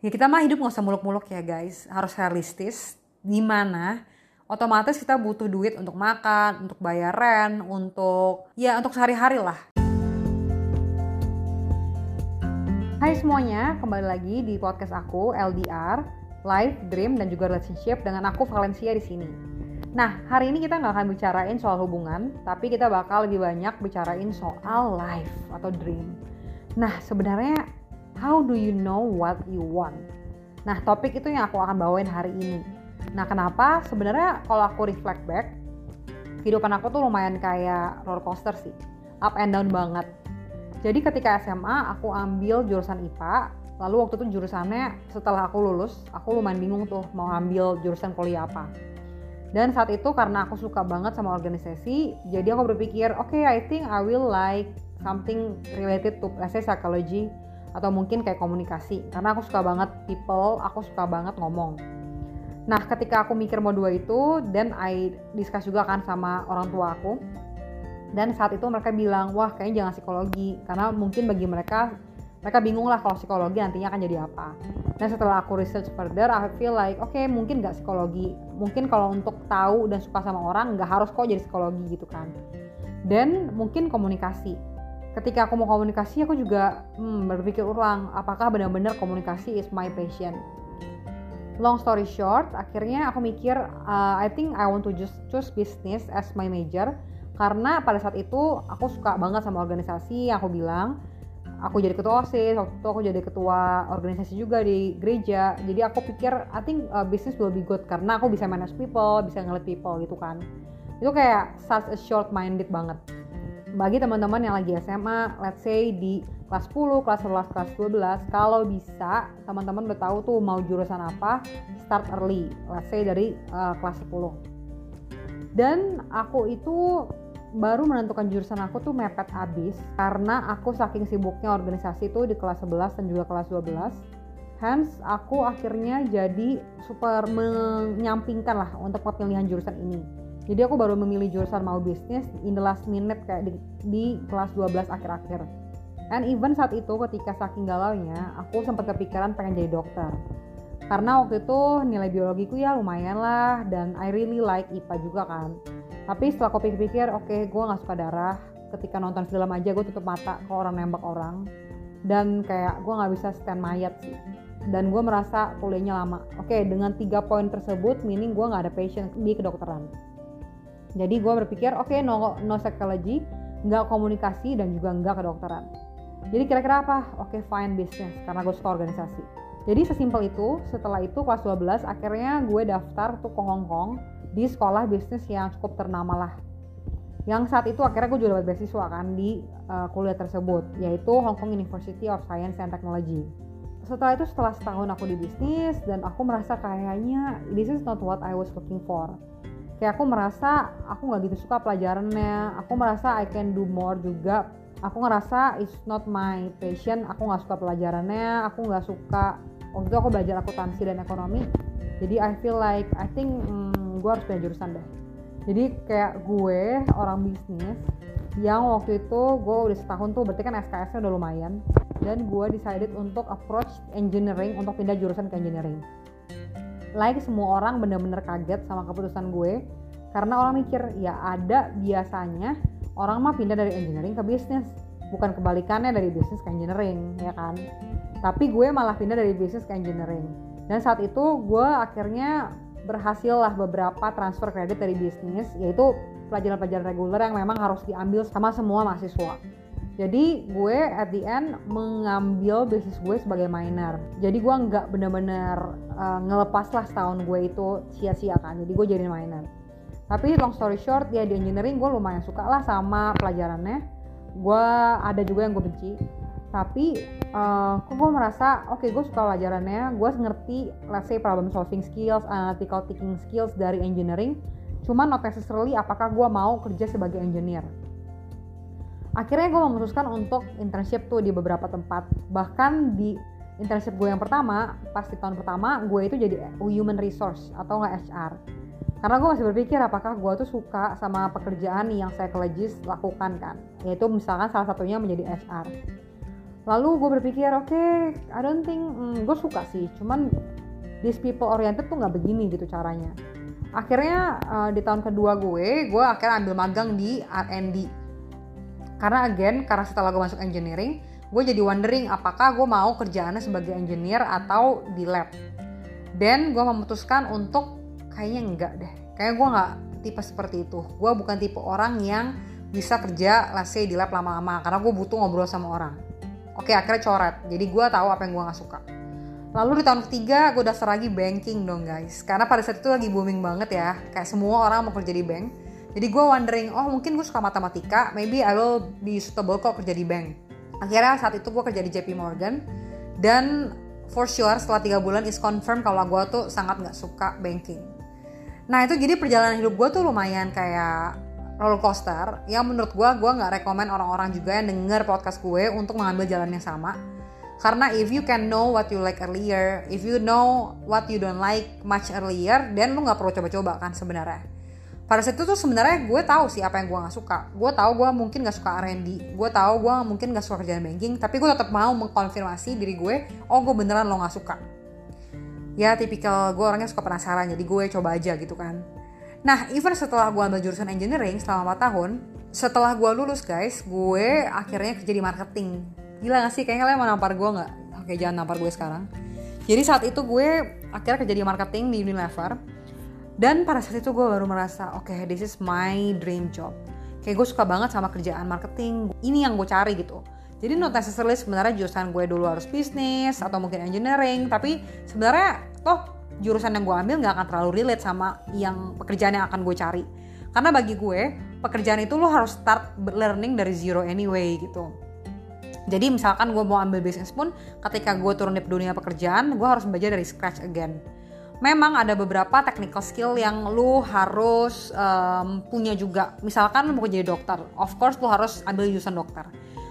Ya kita mah hidup nggak usah muluk-muluk ya guys, harus realistis. Di mana otomatis kita butuh duit untuk makan, untuk bayar rent, untuk ya untuk sehari-hari lah. Hai semuanya, kembali lagi di podcast aku LDR, Life, Dream, dan juga Relationship dengan aku Valencia di sini. Nah, hari ini kita nggak akan bicarain soal hubungan, tapi kita bakal lebih banyak bicarain soal life atau dream. Nah, sebenarnya how do you know what you want? Nah, topik itu yang aku akan bawain hari ini. Nah, kenapa? Sebenarnya kalau aku reflect back, kehidupan aku tuh lumayan kayak roller coaster sih. Up and down banget. Jadi ketika SMA aku ambil jurusan IPA, lalu waktu itu jurusannya setelah aku lulus, aku lumayan bingung tuh mau ambil jurusan kuliah apa. Dan saat itu karena aku suka banget sama organisasi, jadi aku berpikir, oke, okay, I think I will like something related to let's say psychology atau mungkin kayak komunikasi. Karena aku suka banget people aku suka banget ngomong. Nah ketika aku mikir mau dua itu dan I discuss juga kan sama orang tua aku. Dan saat itu mereka bilang wah kayaknya jangan psikologi. Karena mungkin bagi mereka mereka bingung lah kalau psikologi nantinya akan jadi apa. Dan setelah aku research further I feel like oke okay, mungkin nggak psikologi. Mungkin kalau untuk tahu dan suka sama orang nggak harus kok jadi psikologi gitu kan. Dan mungkin komunikasi ketika aku mau komunikasi aku juga hmm, berpikir ulang apakah benar-benar komunikasi is my passion? Long story short akhirnya aku mikir uh, I think I want to just choose business as my major. Karena pada saat itu aku suka banget sama organisasi aku bilang. Aku jadi ketua osis waktu itu aku jadi ketua organisasi juga di gereja. Jadi aku pikir I think uh, business will be good karena aku bisa manage people bisa ngeliat people gitu kan. Itu kayak such a short minded banget bagi teman-teman yang lagi SMA, let's say di kelas 10, kelas 11, kelas 12, kalau bisa teman-teman udah tahu tuh mau jurusan apa, start early, let's say dari uh, kelas 10. Dan aku itu baru menentukan jurusan aku tuh mepet abis karena aku saking sibuknya organisasi tuh di kelas 11 dan juga kelas 12. Hence aku akhirnya jadi super menyampingkan lah untuk pemilihan jurusan ini jadi aku baru memilih jurusan mau bisnis in the last minute kayak di, di kelas 12 akhir-akhir. And even saat itu ketika saking galaunya aku sempat kepikiran pengen jadi dokter. Karena waktu itu nilai biologiku ya lumayan lah dan I really like IPA juga kan. Tapi setelah aku pikir-pikir oke okay, gue gak suka darah. Ketika nonton film aja gue tutup mata ke orang nembak orang. Dan kayak gue nggak bisa stand mayat sih. Dan gue merasa kuliahnya lama. Oke okay, dengan tiga poin tersebut meaning gue nggak ada passion di kedokteran jadi gue berpikir oke okay, no no psychology nggak komunikasi dan juga nggak kedokteran. Jadi kira-kira apa? Oke okay, fine business karena gue suka organisasi. Jadi sesimpel itu setelah itu kelas 12 akhirnya gue daftar tuh ke Hong Kong di sekolah bisnis yang cukup ternama lah. Yang saat itu akhirnya gue juga dapat beasiswa kan di uh, kuliah tersebut yaitu Hong Kong University of Science and Technology. Setelah itu setelah setahun aku di bisnis dan aku merasa kayaknya this is not what I was looking for kayak aku merasa aku nggak gitu suka pelajarannya. Aku merasa I can do more juga. Aku ngerasa it's not my passion. Aku nggak suka pelajarannya. Aku nggak suka. Waktu itu aku belajar akuntansi dan ekonomi. Jadi I feel like I think hmm, gue harus pindah jurusan deh. Jadi kayak gue orang bisnis yang waktu itu gue udah setahun tuh berarti kan SKS nya udah lumayan. Dan gue decided untuk approach engineering untuk pindah jurusan ke engineering like semua orang bener-bener kaget sama keputusan gue. Karena orang mikir ya ada biasanya orang mah pindah dari engineering ke bisnis. Bukan kebalikannya dari bisnis ke engineering ya kan? Tapi gue malah pindah dari bisnis ke engineering. Dan saat itu gue akhirnya berhasil lah beberapa transfer kredit dari bisnis yaitu pelajaran-pelajaran reguler yang memang harus diambil sama semua mahasiswa jadi gue at the end mengambil bisnis gue sebagai minor. Jadi gue nggak bener-bener uh, ngelepas lah setahun gue itu sia-sia kan. Jadi gue jadi minor. Tapi long story short ya di engineering gue lumayan suka lah sama pelajarannya. Gue ada juga yang gue benci. Tapi uh, kok gue merasa oke okay, gue suka pelajarannya. Gue ngerti let's say problem solving skills analytical thinking skills dari engineering. Cuman not necessarily apakah gue mau kerja sebagai engineer akhirnya gue memutuskan untuk internship tuh di beberapa tempat. Bahkan di internship gue yang pertama pas di tahun pertama gue itu jadi human resource atau nggak HR karena gue masih berpikir apakah gue tuh suka sama pekerjaan yang psychologist lakukan kan. Yaitu misalkan salah satunya menjadi HR lalu gue berpikir oke okay, I don't think hmm, gue suka sih. Cuman these people oriented tuh nggak begini gitu caranya. Akhirnya uh, di tahun kedua gue gue akhirnya ambil magang di R&D karena again karena setelah gue masuk engineering gue jadi wondering apakah gue mau kerjaannya sebagai engineer atau di lab. Dan gue memutuskan untuk kayaknya enggak deh. Kayak gue nggak tipe seperti itu. Gue bukan tipe orang yang bisa kerja let's say di lab lama-lama karena gue butuh ngobrol sama orang. Oke akhirnya coret. Jadi gue tahu apa yang gue nggak suka. Lalu di tahun ketiga gue daftar lagi banking dong guys. Karena pada saat itu lagi booming banget ya. Kayak semua orang mau kerja di bank jadi gue wondering oh mungkin gue suka matematika maybe I will be suitable kok kerja di bank. Akhirnya saat itu gue kerja di JP Morgan dan for sure setelah tiga bulan is confirm kalau gue tuh sangat nggak suka banking. Nah itu jadi perjalanan hidup gue tuh lumayan kayak roller coaster. Yang menurut gue gue nggak rekomend orang-orang juga yang denger podcast gue untuk mengambil jalan yang sama. Karena if you can know what you like earlier if you know what you don't like much earlier then lu nggak perlu coba-coba kan sebenarnya pada saat itu tuh sebenarnya gue tahu sih apa yang gue nggak suka gue tahu gue mungkin nggak suka R&D gue tahu gue mungkin nggak suka kerjaan banking tapi gue tetap mau mengkonfirmasi diri gue oh gue beneran lo nggak suka ya tipikal gue orangnya suka penasaran jadi gue coba aja gitu kan Nah, even setelah gue ambil jurusan engineering selama 4 tahun, setelah gue lulus guys, gue akhirnya kerja di marketing. Gila gak sih? Kayaknya kalian mau nampar gue gak? Oke, jangan nampar gue sekarang. Jadi saat itu gue akhirnya kerja di marketing di Unilever. Dan pada saat itu gue baru merasa, oke okay, this is my dream job. Kayak gue suka banget sama kerjaan marketing. Ini yang gue cari gitu. Jadi not necessarily sebenarnya jurusan gue dulu harus bisnis atau mungkin engineering. Tapi sebenarnya toh jurusan yang gue ambil nggak akan terlalu relate sama yang pekerjaan yang akan gue cari karena bagi gue pekerjaan itu lo harus start learning dari zero anyway gitu jadi misalkan gue mau ambil bisnis pun ketika gue turun di dunia pekerjaan gue harus belajar dari scratch again memang ada beberapa technical skill yang lu harus um, punya juga. Misalkan lu mau jadi dokter, of course lu harus ambil jurusan dokter.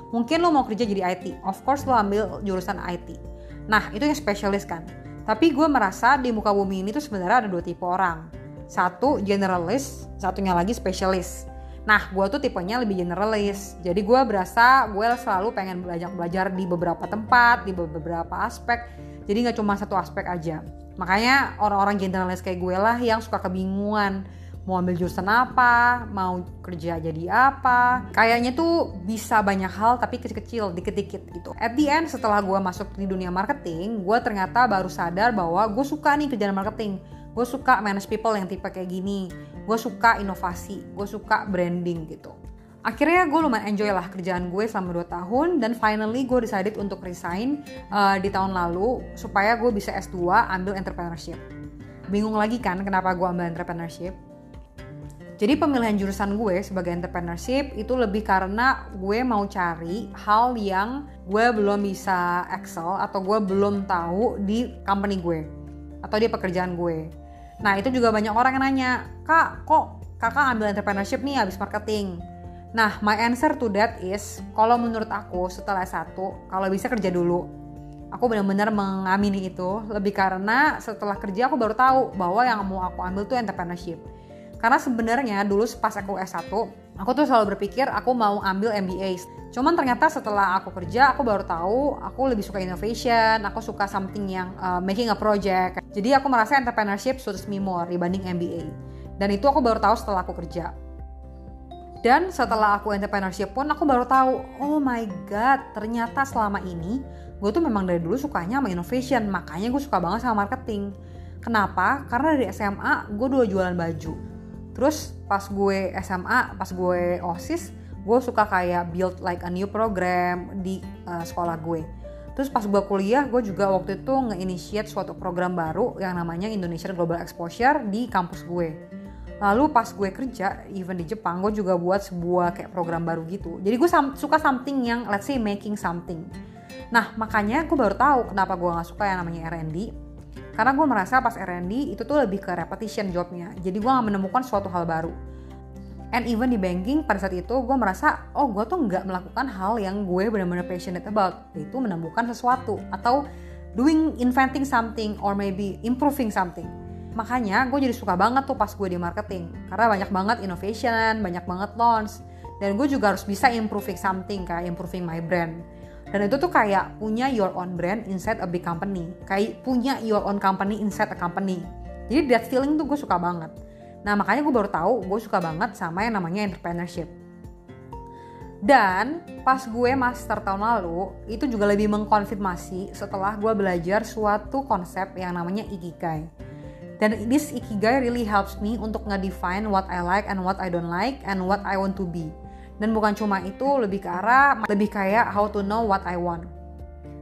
Mungkin lu mau kerja jadi IT, of course lu ambil jurusan IT. Nah, itu yang spesialis kan. Tapi gue merasa di muka bumi ini tuh sebenarnya ada dua tipe orang. Satu generalis, satunya lagi spesialis. Nah, gue tuh tipenya lebih generalis. Jadi gue berasa gue selalu pengen belajar belajar di beberapa tempat, di beberapa aspek. Jadi nggak cuma satu aspek aja. Makanya orang-orang generalis kayak gue lah yang suka kebingungan mau ambil jurusan apa, mau kerja jadi apa. Kayaknya tuh bisa banyak hal tapi kecil-kecil, dikit-dikit gitu. At the end setelah gue masuk di dunia marketing, gue ternyata baru sadar bahwa gue suka nih kerjaan marketing. Gue suka manage people yang tipe kayak gini. Gue suka inovasi, gue suka branding gitu. Akhirnya gue lumayan enjoy lah kerjaan gue selama 2 tahun dan finally gue decided untuk resign uh, di tahun lalu supaya gue bisa S2 ambil entrepreneurship. Bingung lagi kan kenapa gue ambil entrepreneurship? Jadi pemilihan jurusan gue sebagai entrepreneurship itu lebih karena gue mau cari hal yang gue belum bisa excel atau gue belum tahu di company gue atau di pekerjaan gue. Nah itu juga banyak orang yang nanya, kak kok kakak ambil entrepreneurship nih habis marketing? Nah my answer to that is, kalau menurut aku setelah S1, kalau bisa kerja dulu. Aku benar-benar mengamini itu, lebih karena setelah kerja aku baru tahu bahwa yang mau aku ambil tuh entrepreneurship karena sebenarnya dulu pas aku S1, aku tuh selalu berpikir aku mau ambil MBA. Cuman ternyata setelah aku kerja, aku baru tahu aku lebih suka innovation, aku suka something yang uh, making a project. Jadi aku merasa entrepreneurship suits me more dibanding MBA. Dan itu aku baru tahu setelah aku kerja. Dan setelah aku entrepreneurship pun aku baru tahu, oh my god, ternyata selama ini gue tuh memang dari dulu sukanya sama innovation, makanya gue suka banget sama marketing. Kenapa? Karena dari SMA gue dua jualan baju terus pas gue SMA pas gue osis gue suka kayak build like a new program di uh, sekolah gue terus pas gue kuliah gue juga waktu itu nge-initiate suatu program baru yang namanya Indonesian Global Exposure di kampus gue lalu pas gue kerja even di Jepang gue juga buat sebuah kayak program baru gitu jadi gue suka something yang let's say making something nah makanya gue baru tahu kenapa gue nggak suka yang namanya R&D karena gue merasa pas R&D itu tuh lebih ke repetition jobnya. Jadi gue gak menemukan suatu hal baru. And even di banking pada saat itu gue merasa oh gue tuh nggak melakukan hal yang gue benar-benar passionate about. Yaitu menemukan sesuatu atau doing inventing something or maybe improving something. Makanya gue jadi suka banget tuh pas gue di marketing. Karena banyak banget innovation, banyak banget launch. Dan gue juga harus bisa improving something kayak improving my brand. Dan itu tuh kayak punya your own brand inside a big company. Kayak punya your own company inside a company. Jadi that feeling tuh gue suka banget. Nah makanya gue baru tahu gue suka banget sama yang namanya entrepreneurship. Dan pas gue master tahun lalu itu juga lebih mengkonfirmasi setelah gue belajar suatu konsep yang namanya ikigai dan this ikigai really helps me untuk nge-define what I like and what I don't like and what I want to be dan bukan cuma itu lebih ke arah lebih kayak how to know what I want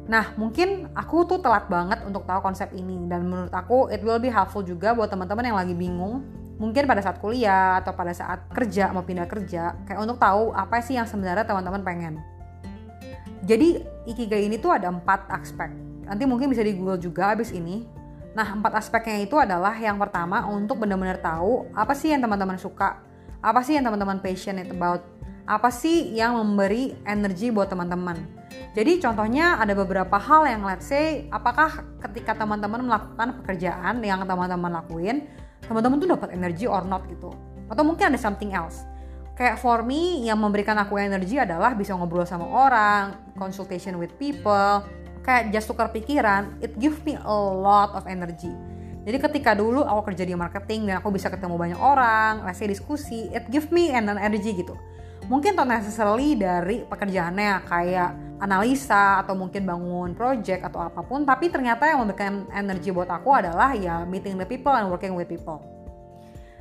Nah, mungkin aku tuh telat banget untuk tahu konsep ini dan menurut aku it will be helpful juga buat teman-teman yang lagi bingung mungkin pada saat kuliah atau pada saat kerja mau pindah kerja kayak untuk tahu apa sih yang sebenarnya teman-teman pengen. Jadi ikigai ini tuh ada empat aspek. Nanti mungkin bisa di Google juga abis ini. Nah, empat aspeknya itu adalah yang pertama untuk benar-benar tahu apa sih yang teman-teman suka, apa sih yang teman-teman passionate about, apa sih yang memberi energi buat teman-teman. Jadi contohnya ada beberapa hal yang let's say apakah ketika teman-teman melakukan pekerjaan yang teman-teman lakuin, teman-teman tuh dapat energi or not gitu. Atau mungkin ada something else. Kayak for me yang memberikan aku energi adalah bisa ngobrol sama orang, consultation with people, kayak just tukar pikiran, it give me a lot of energy. Jadi ketika dulu aku kerja di marketing dan aku bisa ketemu banyak orang, let's say diskusi, it give me an energy gitu. Mungkin not necessarily dari pekerjaannya kayak analisa atau mungkin bangun project atau apa pun tapi ternyata yang memberikan energi buat aku adalah ya meeting the people and working with people.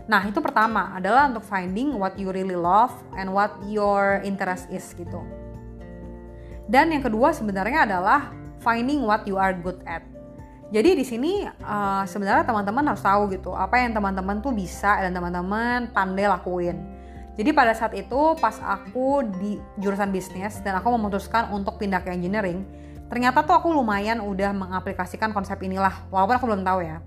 Nah itu pertama adalah untuk finding what you really love and what your interest is gitu. Dan yang kedua sebenarnya adalah finding what you are good at jadi di sini uh, sebenarnya teman-teman harus tahu gitu apa yang teman-teman tuh bisa dan teman-teman pandai lakuin jadi pada saat itu pas aku di jurusan bisnis dan aku memutuskan untuk pindah ke engineering, ternyata tuh aku lumayan udah mengaplikasikan konsep inilah, walaupun aku belum tahu ya.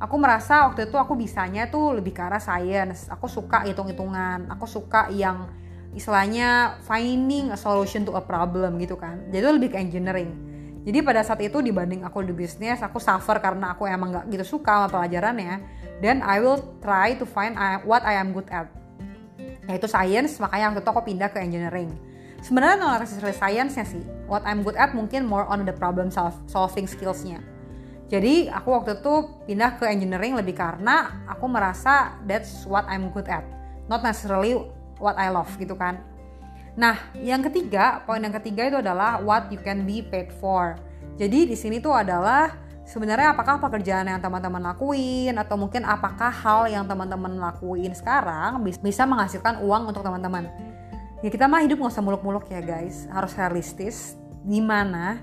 Aku merasa waktu itu aku bisanya tuh lebih ke arah science. Aku suka hitung-hitungan, aku suka yang istilahnya finding a solution to a problem gitu kan. Jadi lebih ke engineering. Jadi pada saat itu dibanding aku di bisnis, aku suffer karena aku emang gak gitu suka sama pelajarannya. Dan I will try to find what I am good at. Yaitu science makanya waktu itu aku pindah ke engineering. Sebenarnya nggak necessarily science-nya sih. What I'm good at mungkin more on the problem solving skills-nya. Jadi aku waktu itu pindah ke engineering lebih karena aku merasa that's what I'm good at. Not necessarily what I love gitu kan nah yang ketiga poin yang ketiga itu adalah what you can be paid for. Jadi di sini tuh adalah sebenarnya apakah pekerjaan yang teman-teman lakuin atau mungkin apakah hal yang teman-teman lakuin sekarang bisa menghasilkan uang untuk teman-teman. Ya kita mah hidup nggak usah muluk-muluk ya guys. Harus realistis. Di mana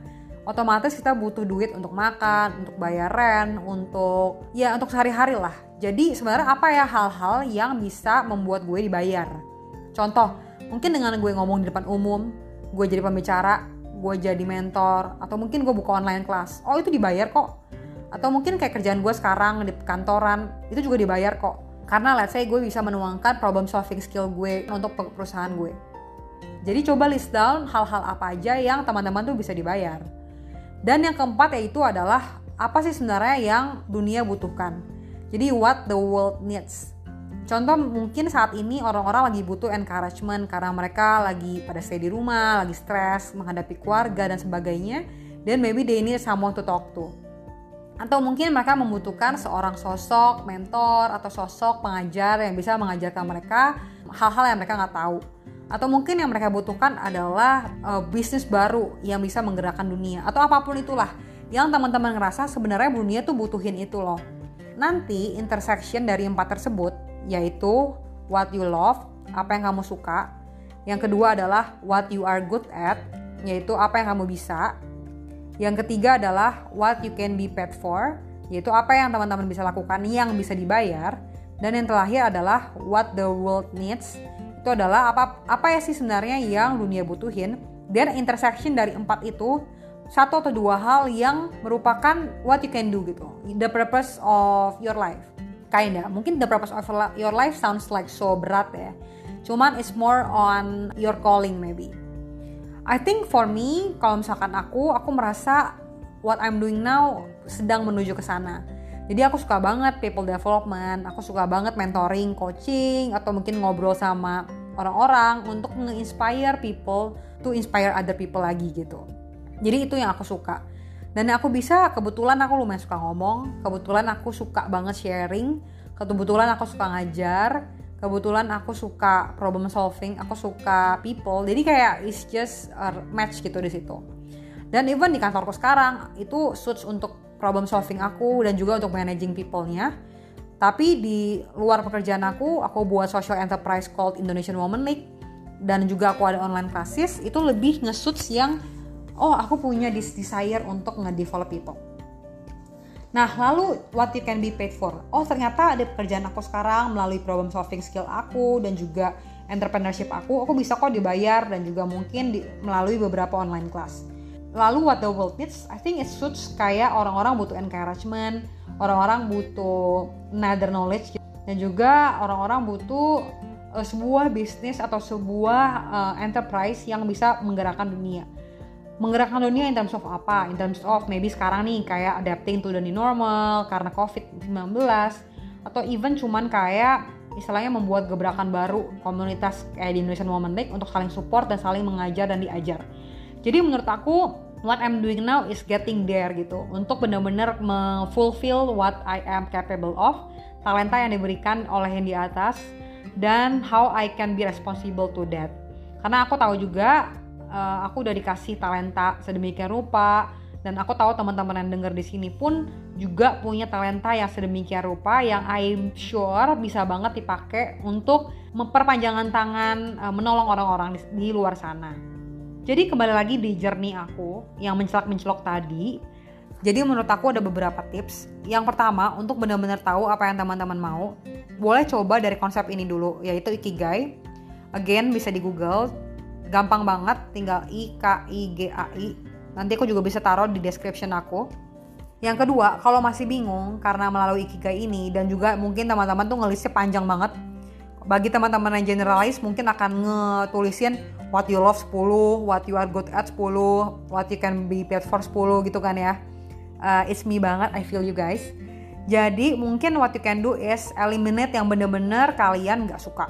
otomatis kita butuh duit untuk makan, untuk bayar rent, untuk ya untuk sehari-hari lah. Jadi sebenarnya apa ya hal-hal yang bisa membuat gue dibayar? Contoh, mungkin dengan gue ngomong di depan umum, gue jadi pembicara, gue jadi mentor atau mungkin gue buka online kelas oh itu dibayar kok. Atau mungkin kayak kerjaan gue sekarang di kantoran itu juga dibayar kok. Karena let's say gue bisa menuangkan problem solving skill gue untuk perusahaan gue. Jadi coba list down hal-hal apa aja yang teman-teman tuh bisa dibayar. Dan yang keempat yaitu adalah apa sih sebenarnya yang dunia butuhkan? Jadi what the world needs Contoh mungkin saat ini orang-orang lagi butuh encouragement karena mereka lagi pada stay di rumah, lagi stres, menghadapi keluarga dan sebagainya. Dan maybe they need someone to talk to. Atau mungkin mereka membutuhkan seorang sosok mentor atau sosok pengajar yang bisa mengajarkan mereka hal-hal yang mereka nggak tahu. Atau mungkin yang mereka butuhkan adalah uh, bisnis baru yang bisa menggerakkan dunia. Atau apa pun itulah yang teman-teman ngerasa sebenarnya dunia tuh butuhin itu loh. Nanti intersection dari empat tersebut yaitu what you love, apa yang kamu suka. Yang kedua adalah what you are good at, yaitu apa yang kamu bisa. Yang ketiga adalah what you can be paid for, yaitu apa yang teman-teman bisa lakukan yang bisa dibayar. Dan yang terakhir adalah what the world needs, itu adalah apa apa ya sih sebenarnya yang dunia butuhin. Dan intersection dari empat itu satu atau dua hal yang merupakan what you can do gitu, the purpose of your life kinda. Mungkin the purpose of your life sounds like so berat ya. Cuman it's more on your calling maybe. I think for me kalau misalkan aku aku merasa what I'm doing now sedang menuju ke sana. Jadi aku suka banget people development aku suka banget mentoring coaching atau mungkin ngobrol sama orang-orang untuk nge-inspire people to inspire other people lagi gitu. Jadi itu yang aku suka dan aku bisa kebetulan aku lumayan suka ngomong kebetulan aku suka banget sharing kebetulan aku suka ngajar kebetulan aku suka problem solving aku suka people. Jadi kayak it's just a match gitu di situ. Dan even di kantorku sekarang itu suits untuk problem solving aku dan juga untuk managing people-nya. Tapi di luar pekerjaan aku aku buat social enterprise called Indonesian Women League. Dan juga aku ada online classes itu lebih ngesuits yang oh aku punya this desire untuk nge-develop people. Nah, lalu what you can be paid for? Oh, ternyata ada pekerjaan aku sekarang melalui problem solving skill aku dan juga entrepreneurship aku, aku bisa kok dibayar dan juga mungkin di, melalui beberapa online class. Lalu what the world needs? I think it suits kayak orang-orang butuh encouragement, orang-orang butuh another knowledge dan juga orang-orang butuh uh, sebuah bisnis atau sebuah uh, enterprise yang bisa menggerakkan dunia. Menggerakkan dunia in terms of apa? In terms of maybe sekarang nih kayak adapting to the new normal karena COVID-19 atau even cuman kayak istilahnya membuat gebrakan baru komunitas kayak di Indonesian Women League untuk saling support dan saling mengajar dan diajar. Jadi menurut aku what I'm doing now is getting there gitu untuk benar-benar fulfill what I am capable of talenta yang diberikan oleh yang di atas dan how I can be responsible to that. Karena aku tahu juga uh, aku udah dikasih talenta sedemikian rupa dan aku tahu teman-teman yang denger di sini pun juga punya talenta yang sedemikian rupa yang I'm sure bisa banget dipakai untuk memperpanjangan tangan uh, menolong orang-orang di, di luar sana. Jadi kembali lagi di journey aku yang mencelak-mencelok tadi, jadi menurut aku ada beberapa tips. Yang pertama, untuk benar-benar tahu apa yang teman-teman mau, boleh coba dari konsep ini dulu, yaitu Ikigai. Again, bisa di Google. Gampang banget, tinggal I K I G A I. Nanti aku juga bisa taruh di description aku. Yang kedua, kalau masih bingung karena melalui Ikigai ini dan juga mungkin teman-teman tuh ngelisnya panjang banget. Bagi teman-teman yang generalis mungkin akan ngetulisin what you love 10, what you are good at 10, what you can be paid for 10 gitu kan ya uh, it's me banget I feel you guys jadi mungkin what you can do is eliminate yang bener-bener kalian gak suka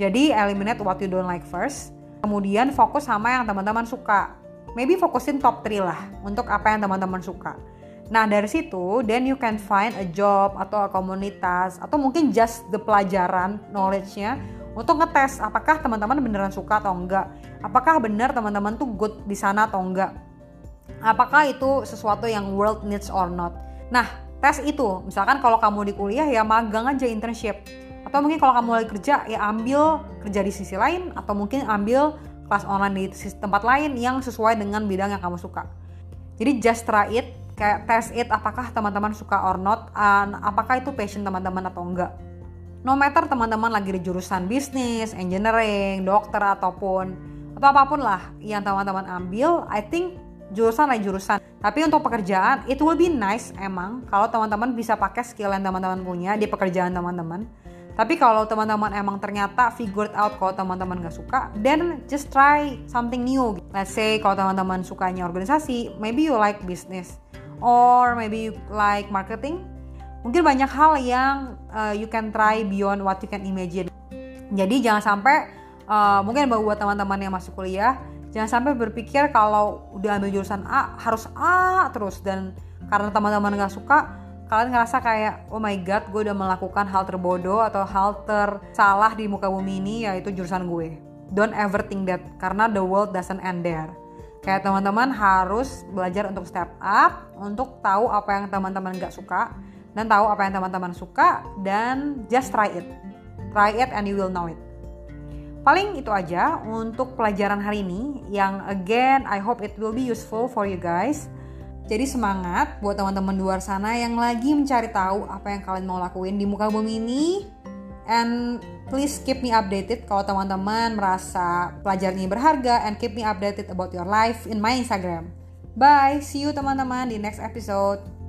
jadi eliminate what you don't like first kemudian fokus sama yang teman-teman suka maybe fokusin top 3 lah untuk apa yang teman-teman suka Nah dari situ, then you can find a job atau a komunitas atau mungkin just the pelajaran knowledge-nya untuk ngetes apakah teman-teman beneran suka atau enggak. Apakah benar teman-teman tuh good di sana atau enggak apakah itu sesuatu yang world needs or not. Nah, tes itu, misalkan kalau kamu di kuliah ya magang aja internship. Atau mungkin kalau kamu lagi kerja ya ambil kerja di sisi lain atau mungkin ambil kelas online di tempat lain yang sesuai dengan bidang yang kamu suka. Jadi just try it, kayak test it apakah teman-teman suka or not, and apakah itu passion teman-teman atau enggak. No matter teman-teman lagi di jurusan bisnis, engineering, dokter ataupun atau apa pun lah yang teman-teman ambil, I think jurusan lain jurusan. Tapi untuk pekerjaan, it will be nice emang kalau teman-teman bisa pakai skill yang teman-teman punya di pekerjaan teman-teman. Tapi kalau teman-teman emang ternyata figured out kalau teman-teman gak suka, then just try something new. Let's say kalau teman-teman sukanya organisasi, maybe you like business or maybe you like marketing. Mungkin banyak hal yang uh, you can try beyond what you can imagine. Jadi jangan sampai uh, mungkin buat teman-teman yang masuk kuliah, jangan sampai berpikir kalau udah ambil jurusan A harus A terus dan karena teman-teman nggak suka kalian ngerasa kayak oh my god gue udah melakukan hal terbodoh atau hal tersalah di muka bumi ini yaitu jurusan gue. Don't ever think that karena the world doesn't end there. Kayak teman-teman harus belajar untuk step up untuk tahu apa yang teman-teman nggak suka dan tahu apa yang teman-teman suka dan just try it. Try it and you will know it. Paling itu aja untuk pelajaran hari ini yang again I hope it will be useful for you guys. Jadi semangat buat teman-teman di luar sana yang lagi mencari tahu apa yang kalian mau lakuin di muka bumi ini. And please keep me updated kalau teman-teman merasa pelajaran ini berharga and keep me updated about your life in my Instagram. Bye, see you teman-teman di next episode.